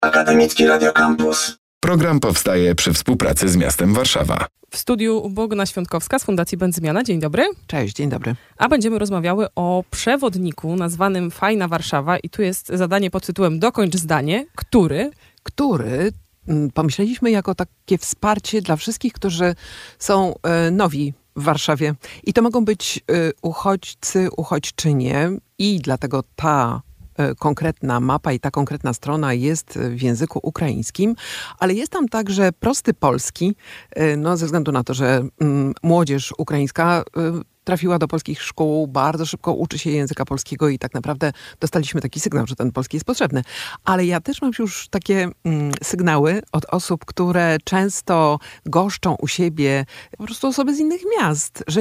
Akademicki Radio Campus. Program powstaje przy współpracy z miastem Warszawa. W studiu Bogna Świątkowska z Fundacji Benzymiana. Dzień dobry. Cześć, dzień dobry. A będziemy rozmawiały o przewodniku nazwanym Fajna Warszawa i tu jest zadanie pod tytułem Dokończ zdanie, który... Który mm, pomyśleliśmy jako takie wsparcie dla wszystkich, którzy są e, nowi w Warszawie. I to mogą być e, uchodźcy, uchodźczynie i dlatego ta konkretna mapa i ta konkretna strona jest w języku ukraińskim, ale jest tam także prosty polski, e, no ze względu na to, że mm, młodzież ukraińska e, trafiła do polskich szkół, bardzo szybko uczy się języka polskiego i tak naprawdę dostaliśmy taki sygnał, że ten polski jest potrzebny. Ale ja też mam już takie mm, sygnały od osób, które często goszczą u siebie po prostu osoby z innych miast, że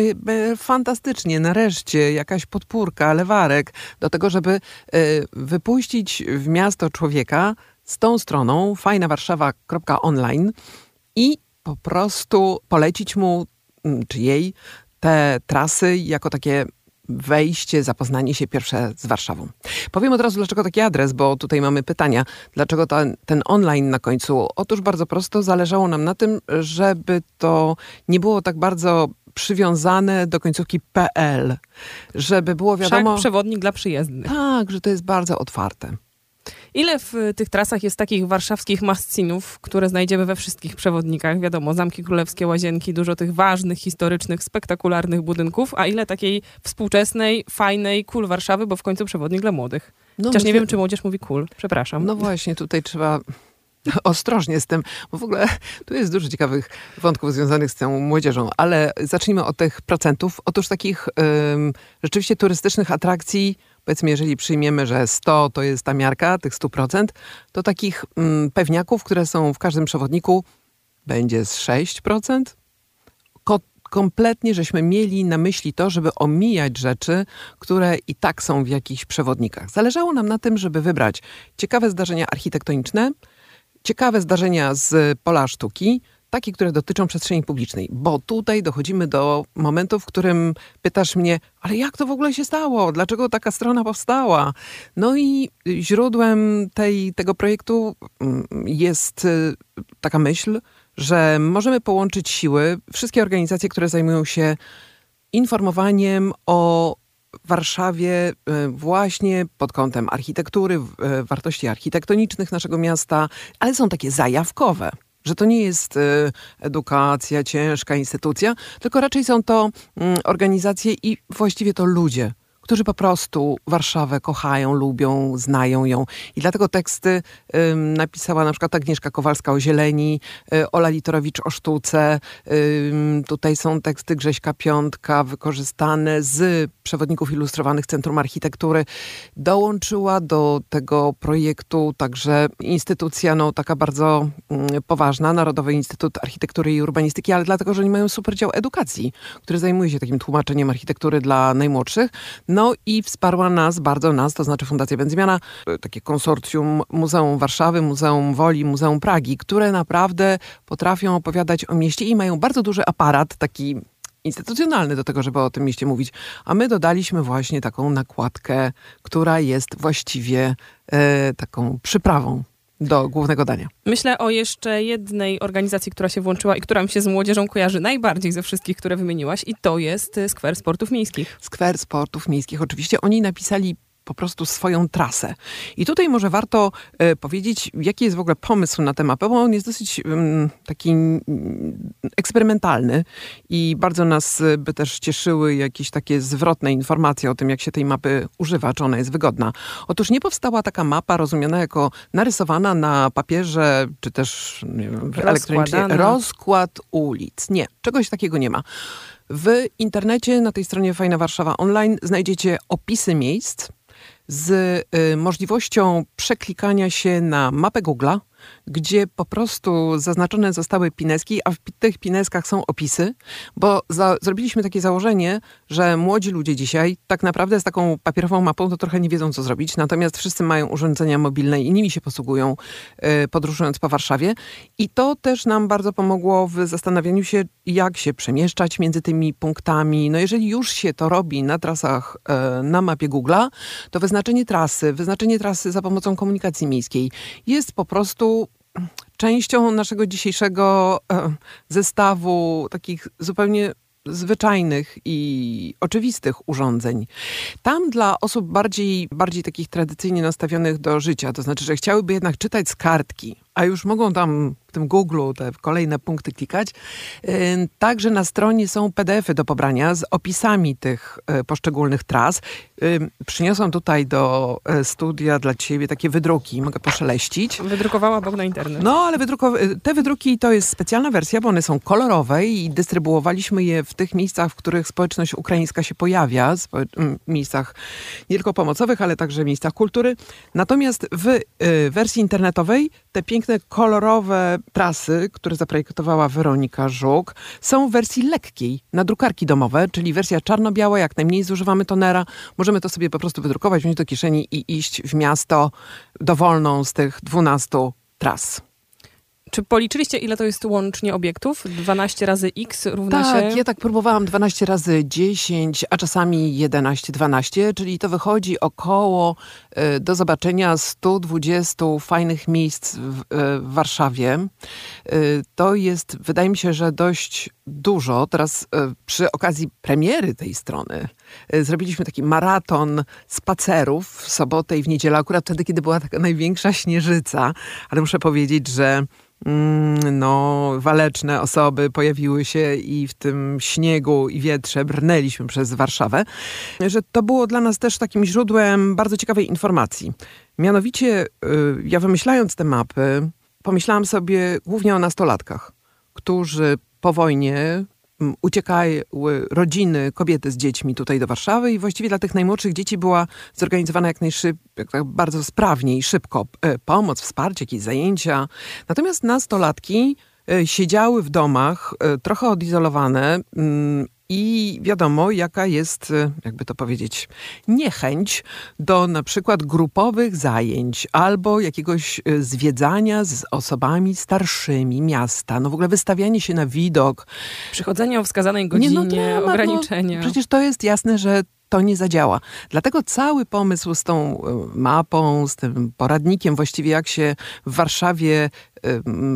fantastycznie, nareszcie jakaś podpórka, lewarek do tego, żeby e, wypuścić w miasto człowieka z tą stroną fajnawarszawa.online i po prostu polecić mu mm, czy jej te trasy jako takie wejście, zapoznanie się pierwsze z Warszawą. Powiem od razu, dlaczego taki adres, bo tutaj mamy pytania. Dlaczego ten, ten online na końcu? Otóż bardzo prosto zależało nam na tym, żeby to nie było tak bardzo przywiązane do końcówki PL, żeby było wiadomo... Wszak przewodnik dla przyjezdnych. Tak, że to jest bardzo otwarte. Ile w tych trasach jest takich warszawskich mascinów, które znajdziemy we wszystkich przewodnikach? Wiadomo, Zamki Królewskie, Łazienki, dużo tych ważnych, historycznych, spektakularnych budynków, a ile takiej współczesnej, fajnej, cool Warszawy, bo w końcu przewodnik dla młodych. No, Chociaż nie myślę- wiem, czy młodzież mówi cool. Przepraszam. No właśnie, tutaj trzeba ostrożnie z tym, bo w ogóle tu jest dużo ciekawych wątków związanych z tą młodzieżą, ale zacznijmy od tych procentów. Otóż takich ym, rzeczywiście turystycznych atrakcji, powiedzmy, jeżeli przyjmiemy, że 100 to jest ta miarka, tych 100%, to takich ym, pewniaków, które są w każdym przewodniku, będzie z 6%. Ko- kompletnie żeśmy mieli na myśli to, żeby omijać rzeczy, które i tak są w jakichś przewodnikach. Zależało nam na tym, żeby wybrać ciekawe zdarzenia architektoniczne, ciekawe zdarzenia z pola sztuki, takie, które dotyczą przestrzeni publicznej. Bo tutaj dochodzimy do momentu, w którym pytasz mnie, ale jak to w ogóle się stało? Dlaczego taka strona powstała? No i źródłem tej, tego projektu mm, jest y, taka myśl, że możemy połączyć siły, wszystkie organizacje, które zajmują się informowaniem o Warszawie y, właśnie pod kątem architektury, y, wartości architektonicznych naszego miasta, ale są takie zajawkowe. Że to nie jest y, edukacja, ciężka instytucja, tylko raczej są to mm, organizacje i właściwie to ludzie, którzy po prostu Warszawę kochają, lubią, znają ją. I dlatego teksty ym, napisała na przykład Agnieszka Kowalska o zieleni, y, Ola Litorowicz o sztuce. Ym, tutaj są teksty Grześka Piątka wykorzystane z przewodników ilustrowanych Centrum Architektury. Dołączyła do tego projektu także instytucja no, taka bardzo mm, poważna, Narodowy Instytut Architektury i Urbanistyki, ale dlatego, że oni mają super dział edukacji, który zajmuje się takim tłumaczeniem architektury dla najmłodszych. No i wsparła nas, bardzo nas, to znaczy Fundacja Będzmiana, takie konsorcjum Muzeum Warszawy, Muzeum Woli, Muzeum Pragi, które naprawdę potrafią opowiadać o mieście i mają bardzo duży aparat, taki instytucjonalny do tego, żeby o tym mieście mówić. A my dodaliśmy właśnie taką nakładkę, która jest właściwie e, taką przyprawą do głównego dania. Myślę o jeszcze jednej organizacji, która się włączyła i która mi się z młodzieżą kojarzy najbardziej ze wszystkich, które wymieniłaś i to jest Skwer Sportów Miejskich. Skwer Sportów Miejskich. Oczywiście oni napisali po prostu swoją trasę. I tutaj może warto e, powiedzieć, jaki jest w ogóle pomysł na tę mapę, bo on jest dosyć mm, taki mm, eksperymentalny i bardzo nas e, by też cieszyły jakieś takie zwrotne informacje o tym, jak się tej mapy używa, czy ona jest wygodna. Otóż nie powstała taka mapa rozumiana jako narysowana na papierze, czy też wiem, elektronicznie rozkład ulic. Nie, czegoś takiego nie ma. W internecie, na tej stronie Fajna Warszawa Online znajdziecie opisy miejsc z y, możliwością przeklikania się na mapę Google'a, gdzie po prostu zaznaczone zostały pineski, a w tych pineskach są opisy, bo za, zrobiliśmy takie założenie, że młodzi ludzie dzisiaj tak naprawdę z taką papierową mapą to trochę nie wiedzą, co zrobić, natomiast wszyscy mają urządzenia mobilne i nimi się posługują, y, podróżując po Warszawie. I to też nam bardzo pomogło w zastanawianiu się, jak się przemieszczać między tymi punktami. No jeżeli już się to robi na trasach e, na mapie Google'a, to wyznaczenie trasy, wyznaczenie trasy za pomocą komunikacji miejskiej jest po prostu częścią naszego dzisiejszego e, zestawu takich zupełnie zwyczajnych i oczywistych urządzeń. Tam dla osób bardziej, bardziej takich tradycyjnie nastawionych do życia, to znaczy, że chciałyby jednak czytać z kartki, a już mogą tam tym Google te kolejne punkty klikać. Y, także na stronie są PDFy do pobrania z opisami tych y, poszczególnych tras. Y, przyniosłam tutaj do studia dla ciebie takie wydruki, mogę poszeleścić. Wydrukowała Bóg na internet. No, ale wydrukow- te wydruki to jest specjalna wersja, bo one są kolorowe i dystrybuowaliśmy je w tych miejscach, w których społeczność ukraińska się pojawia, w miejscach nie tylko pomocowych, ale także miejscach kultury. Natomiast w wersji internetowej te piękne, kolorowe trasy, które zaprojektowała Weronika Żuk, są w wersji lekkiej na drukarki domowe, czyli wersja czarno-biała, jak najmniej zużywamy tonera. Możemy to sobie po prostu wydrukować, wziąć do kieszeni i iść w miasto dowolną z tych 12 tras. Czy policzyliście, ile to jest łącznie obiektów? 12 razy x równa tak, się... Tak, ja tak próbowałam 12 razy 10, a czasami 11, 12, czyli to wychodzi około y, do zobaczenia 120 fajnych miejsc w, y, w Warszawie. Y, to jest, wydaje mi się, że dość dużo. Teraz przy okazji premiery tej strony zrobiliśmy taki maraton spacerów w sobotę i w niedzielę, akurat wtedy, kiedy była taka największa śnieżyca, ale muszę powiedzieć, że no, waleczne osoby pojawiły się i w tym śniegu i wietrze brnęliśmy przez Warszawę, że to było dla nas też takim źródłem bardzo ciekawej informacji. Mianowicie, y, ja wymyślając te mapy, pomyślałam sobie głównie o nastolatkach, którzy po wojnie uciekały rodziny, kobiety z dziećmi tutaj do Warszawy i właściwie dla tych najmłodszych dzieci była zorganizowana jak najszybciej, tak bardzo sprawnie i szybko e, pomoc, wsparcie, jakieś zajęcia. Natomiast nastolatki e, siedziały w domach, e, trochę odizolowane mm, i wiadomo, jaka jest, e, jakby to powiedzieć, niechęć do na przykład grupowych zajęć albo jakiegoś e, zwiedzania z osobami starszymi miasta. No w ogóle wystawianie się na widok. Przychodzenie o wskazanej godzinie, nie, no, dramat, no, ograniczenia. No, przecież to jest jasne, że to nie zadziała. Dlatego cały pomysł z tą e, mapą, z tym poradnikiem właściwie jak się w Warszawie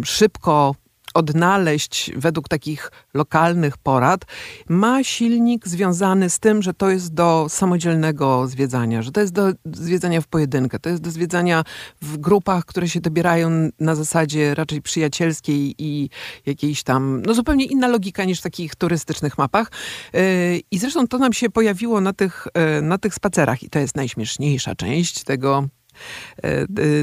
szybko odnaleźć według takich lokalnych porad, ma silnik związany z tym, że to jest do samodzielnego zwiedzania, że to jest do zwiedzania w pojedynkę, to jest do zwiedzania w grupach, które się dobierają na zasadzie raczej przyjacielskiej i jakiejś tam, no zupełnie inna logika niż w takich turystycznych mapach. Yy, I zresztą to nam się pojawiło na tych, yy, na tych spacerach i to jest najśmieszniejsza część tego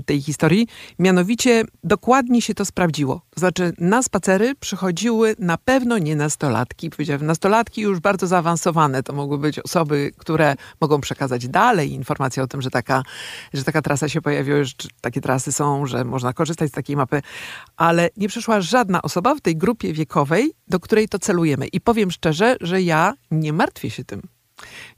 tej historii. Mianowicie dokładnie się to sprawdziło. Znaczy na spacery przychodziły na pewno nie nastolatki. Powiedziałem, nastolatki już bardzo zaawansowane. To mogły być osoby, które mogą przekazać dalej informacje o tym, że taka, że taka trasa się pojawiła, że takie trasy są, że można korzystać z takiej mapy. Ale nie przyszła żadna osoba w tej grupie wiekowej, do której to celujemy. I powiem szczerze, że ja nie martwię się tym.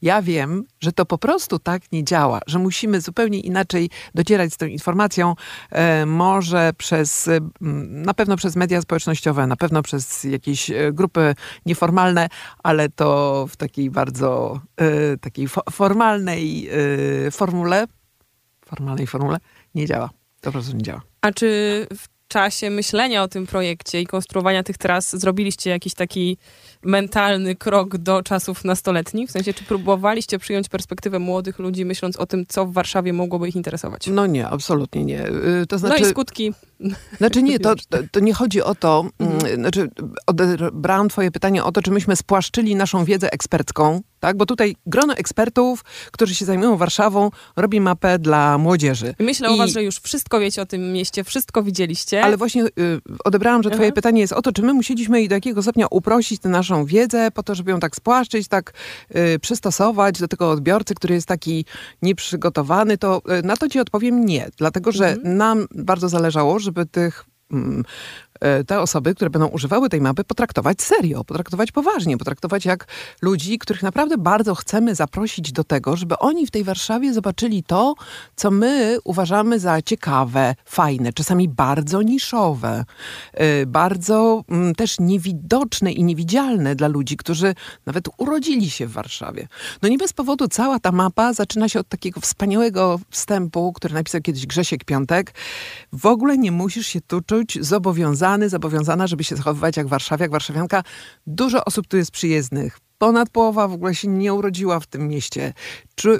Ja wiem, że to po prostu tak nie działa, że musimy zupełnie inaczej docierać z tą informacją, e, może przez, e, na pewno przez media społecznościowe, na pewno przez jakieś e, grupy nieformalne, ale to w takiej bardzo takiej formalnej formule, formalnej formule nie działa. To po prostu nie działa. A czy w czasie myślenia o tym projekcie i konstruowania tych tras zrobiliście jakiś taki mentalny krok do czasów nastoletnich? W sensie, czy próbowaliście przyjąć perspektywę młodych ludzi, myśląc o tym, co w Warszawie mogłoby ich interesować? No nie, absolutnie nie. Y, to znaczy, no i znaczy- skutki. Znaczy nie, to, to nie chodzi o to, mhm. Mm, znaczy odebrałam twoje pytanie o to, czy myśmy spłaszczyli naszą wiedzę ekspercką, tak? Bo tutaj grono ekspertów, którzy się zajmują Warszawą, robi mapę dla młodzieży. Myślę I... o was, że już wszystko wiecie o tym mieście, wszystko widzieliście. Ale właśnie y, odebrałam, że twoje mhm. pytanie jest o to, czy my musieliśmy do jakiego stopnia uprościć tę naszą wiedzę po to, żeby ją tak spłaszczyć, tak y, przystosować do tego odbiorcy, który jest taki nieprzygotowany, to y, na to ci odpowiem nie. Dlatego, że mhm. nam bardzo zależało, żeby tych mm, te osoby, które będą używały tej mapy, potraktować serio, potraktować poważnie, potraktować jak ludzi, których naprawdę bardzo chcemy zaprosić do tego, żeby oni w tej Warszawie zobaczyli to, co my uważamy za ciekawe, fajne, czasami bardzo niszowe, e, bardzo mm, też niewidoczne i niewidzialne dla ludzi, którzy nawet urodzili się w Warszawie. No nie bez powodu cała ta mapa zaczyna się od takiego wspaniałego wstępu, który napisał kiedyś Grzesiek Piątek. W ogóle nie musisz się tu czuć zobowiązany, zobowiązana, żeby się zachowywać jak warszawiak, warszawianka. Dużo osób tu jest przyjezdnych. Ponad połowa w ogóle się nie urodziła w tym mieście. Czu,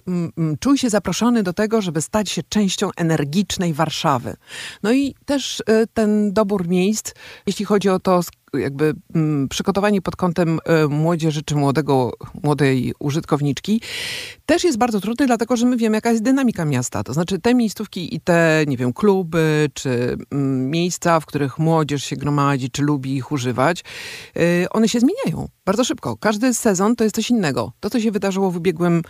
czuj się zaproszony do tego, żeby stać się częścią energicznej Warszawy. No i też y, ten dobór miejsc, jeśli chodzi o to, jakby mm, przygotowanie pod kątem y, młodzieży czy młodego, młodej użytkowniczki też jest bardzo trudny, dlatego że my wiemy, jaka jest dynamika miasta. To znaczy te miejscówki i te, nie wiem, kluby czy mm, miejsca, w których młodzież się gromadzi, czy lubi ich używać, y, one się zmieniają bardzo szybko. Każdy sezon to jest coś innego. To, co się wydarzyło w ubiegłym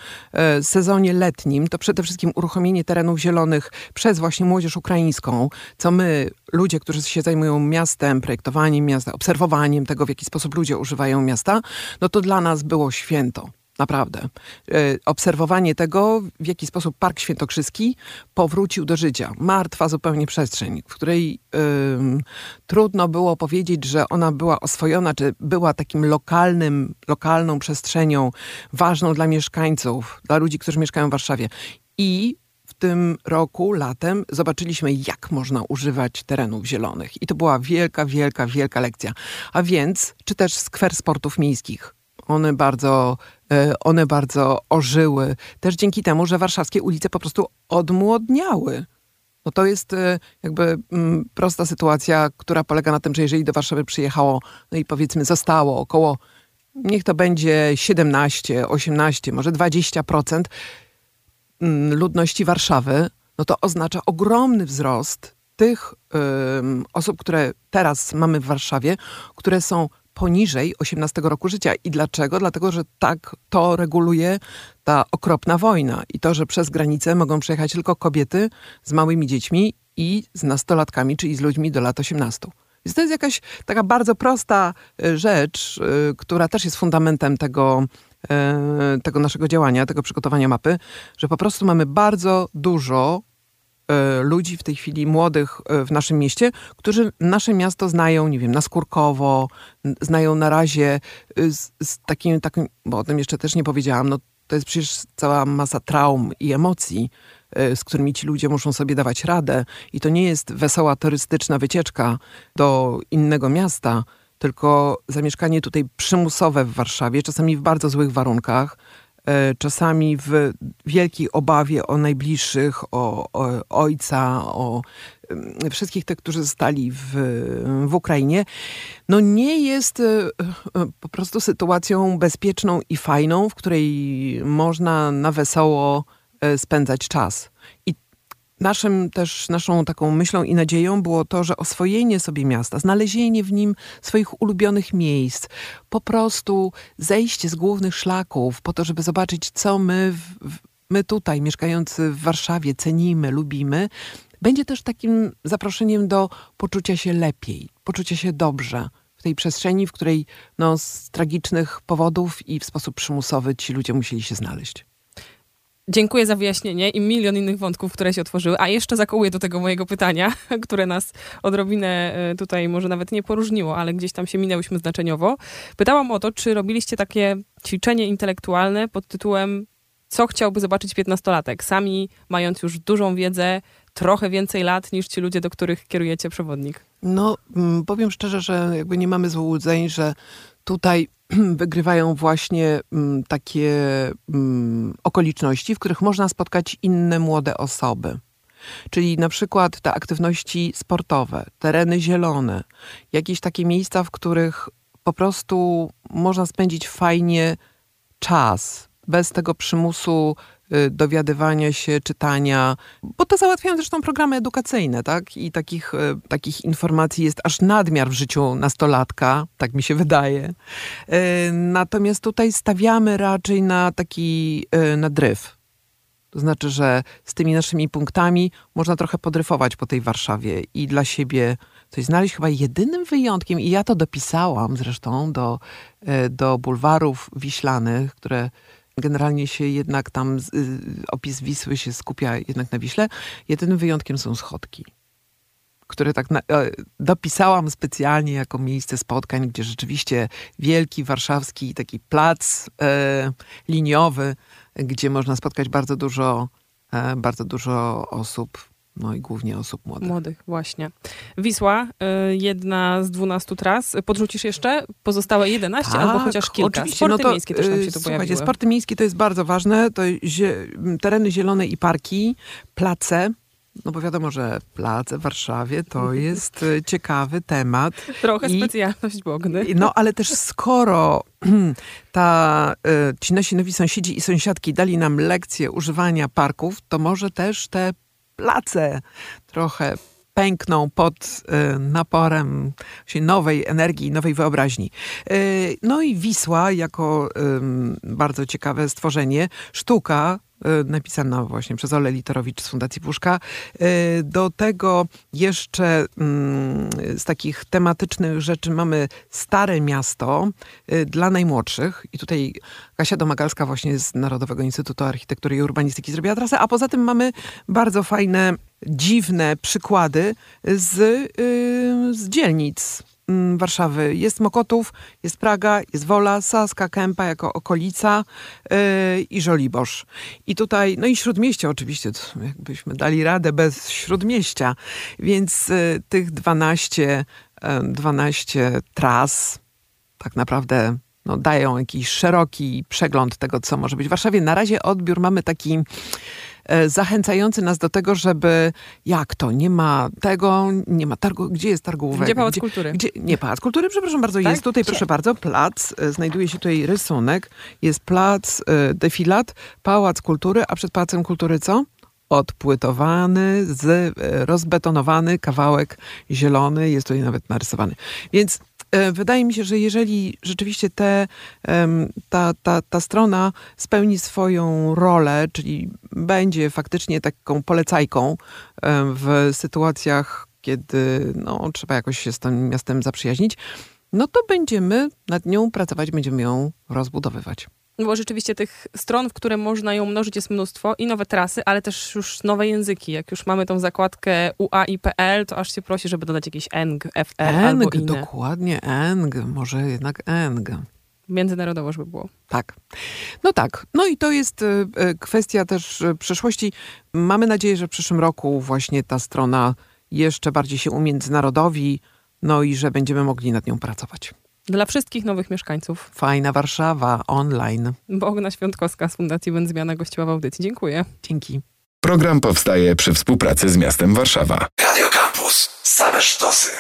y, sezonie letnim, to przede wszystkim uruchomienie terenów zielonych przez właśnie młodzież ukraińską, co my, ludzie, którzy się zajmują miastem, projektowaniem miasta, obserwowaniem tego, w jaki sposób ludzie używają miasta, no to dla nas było święto. Naprawdę. E, obserwowanie tego, w jaki sposób Park Świętokrzyski powrócił do życia. Martwa zupełnie przestrzeń, w której trudno było powiedzieć, że ona była oswojona, czy była takim lokalnym, lokalną przestrzenią ważną dla mieszkańców, dla ludzi, którzy mieszkają w Warszawie. I tym roku, latem, zobaczyliśmy, jak można używać terenów zielonych. I to była wielka, wielka, wielka lekcja. A więc, czy też skwer sportów miejskich. One bardzo, e, one bardzo ożyły. Też dzięki temu, że warszawskie ulice po prostu odmłodniały. No to jest e, jakby mm, prosta sytuacja, która polega na tym, że jeżeli do Warszawy przyjechało, no i powiedzmy zostało około, niech to będzie 17, 18, może 20% mm, ludności Warszawy, no to oznacza ogromny wzrost tych osób, które teraz mamy w Warszawie, które są poniżej 18 roku życia. I dlaczego? Dlatego, że tak to reguluje ta okropna wojna i to, że przez granicę mogą przejechać tylko kobiety z małymi dziećmi i z nastolatkami, czyli z ludźmi do lat 18. Więc to jest jakaś taka bardzo prosta y, rzecz, y, która też jest fundamentem tego, tego naszego działania, tego przygotowania mapy, że po prostu mamy bardzo dużo E, ludzi w tej chwili młodych e, w naszym mieście, którzy nasze miasto znają, nie wiem, naskórkowo, znają na razie e, z, z takim, takim, bo o tym jeszcze też nie powiedziałam, no to jest przecież cała masa traum i emocji, z którymi ci ludzie muszą sobie dawać radę. I to nie jest wesoła turystyczna wycieczka do innego miasta, tylko zamieszkanie tutaj przymusowe w Warszawie, czasami w bardzo złych warunkach, E, czasami w wielkiej obawie o najbliższych, o, o ojca, o wszystkich tych, którzy zostali w, w Ukrainie, no nie jest e, e, po prostu sytuacją bezpieczną i fajną, w której można na wesoło spędzać czas. I Naszym też, naszą taką myślą i nadzieją było to, że oswojenie sobie miasta, znalezienie w nim swoich ulubionych miejsc, po prostu zejście z głównych szlaków po to, żeby zobaczyć, co my, my tutaj, mieszkający w Warszawie, cenimy, lubimy, będzie też takim zaproszeniem do poczucia się lepiej, poczucia się dobrze w tej przestrzeni, w której no, z tragicznych powodów i w sposób przymusowy ci ludzie musieli się znaleźć. Dziękuję za wyjaśnienie i milion innych wątków, które się otworzyły. A jeszcze zakołuję do tego mojego pytania, które nas odrobinę e, tutaj może nawet nie poróżniło, ale gdzieś tam się minęłyśmy znaczeniowo. Pytałam o to, czy robiliście takie ćwiczenie intelektualne pod tytułem co chciałby zobaczyć piętnastolatek, sami mając już dużą wiedzę, trochę więcej lat niż ci ludzie, do których kierujecie przewodnik? No, mm, powiem szczerze, że jakby nie mamy złudzeń, że tutaj wygrywają właśnie mm, takie mm, okoliczności, w których można spotkać inne młode osoby. Czyli na przykład te aktywności sportowe, tereny zielone, jakieś takie miejsca, w których po prostu można spędzić fajnie czas, bez tego przymusu dowiadywania się, czytania, bo to załatwiają zresztą programy edukacyjne, tak? I takich, y, takich informacji jest aż nadmiar w życiu nastolatka, tak mi się wydaje. Y, natomiast tutaj stawiamy raczej na taki, na dryf. To znaczy, że z tymi naszymi punktami można trochę podryfować po tej Warszawie i dla siebie coś znaleźć. Chyba jedynym wyjątkiem, i ja to dopisałam zresztą do, do bulwarów wiślanych, które generalnie się jednak tam, y, opis Wisły się skupia jednak na Wiśle. Jedynym wyjątkiem są schodki które tak na, e, dopisałam specjalnie jako miejsce spotkań, gdzie rzeczywiście wielki warszawski taki plac e, liniowy, gdzie można spotkać bardzo dużo, e, bardzo dużo osób, no i głównie osób młodych. Młodych, właśnie. Wisła, y, jedna z 12 tras. Podrzucisz jeszcze pozostałe 11 albo chociaż kilka. Tak, Oczywiście, Sporty no to, miejskie też nam się y, tu pojawiły. sporty miejskie to jest bardzo ważne. To zie, tereny zielone i parki, place. No bo wiadomo, że place w Warszawie to jest y, ciekawy temat. Trochę i- specjalność Bogny. No ale też skoro ta, ci nasi nowi sąsiedzi i sąsiadki dali nam lekcję używania parków, to może też te place trochę pękną pod y, naporem nowej energii, nowej wyobraźni. Y, no i Wisła jako bardzo ciekawe stworzenie, sztuka, napisana właśnie przez Ole Litorowicz z Fundacji Puszka. Y, Do tego jeszcze mm, z takich tematycznych rzeczy mamy Stare Miasto y, dla najmłodszych. I tutaj Kasia Domagalska właśnie z Narodowego Instytutu Architektury i Urbanistyki zrobiła trasę. A poza tym mamy bardzo fajne, dziwne przykłady z, y, z dzielnic Warszawy. Jest Mokotów, jest Praga, jest Wola, Saska, Kępa jako okolica yy, i Żoliborz. I tutaj, no i Śródmieście oczywiście, jakbyśmy dali radę bez Śródmieścia. Więc y, tych 12, y, 12 tras tak naprawdę no, dają jakiś szeroki przegląd tego, co może być w Warszawie. Na razie odbiór mamy taki zachęcający nas do tego, żeby jak to, nie ma tego, nie ma targu, gdzie jest targówek? Gdzie Pałac Kultury? Gdzie, nie, Pałac Kultury, przepraszam bardzo, Tak? jest tutaj, Gdzie? proszę bardzo, plac, e, znajduje się tutaj rysunek, jest plac, e, defilat, Pałac Kultury, a przed Pałacem Kultury co? Odpłytowany, z, e, rozbetonowany kawałek zielony, jest tutaj nawet narysowany. Więc e, wydaje mi się, że jeżeli rzeczywiście te, ta, ta, ta strona spełni swoją rolę, czyli będzie faktycznie taką polecajką em, w sytuacjach, kiedy no, trzeba jakoś się z tym miastem zaprzyjaźnić, no to będziemy nad nią pracować, będziemy ją rozbudowywać. No Bo rzeczywiście tych stron, w które można ją mnożyć jest mnóstwo i nowe trasy, ale też już nowe języki. Jak już mamy tą zakładkę UAI.pl, to aż się prosi, żeby dodać jakiś ENG, FR albo Eng, inne. dokładnie, Eng, może jednak Eng. Międzynarodowo, żeby było. Tak. No tak. No i to jest e, e, kwestia też e, przyszłości. Mamy nadzieję, że w przyszłym roku właśnie ta strona jeszcze bardziej się umiędzynarodowi, no i że będziemy mogli nad nią pracować. Dla wszystkich nowych mieszkańców. Fajna Warszawa online. Bogna Świątkowska z Fundacji Będzmiana gościła w audycji. Dziękuję. Dzięki. Program powstaje przy współpracy z miastem Warszawa. Radio Campus. Same sztosy.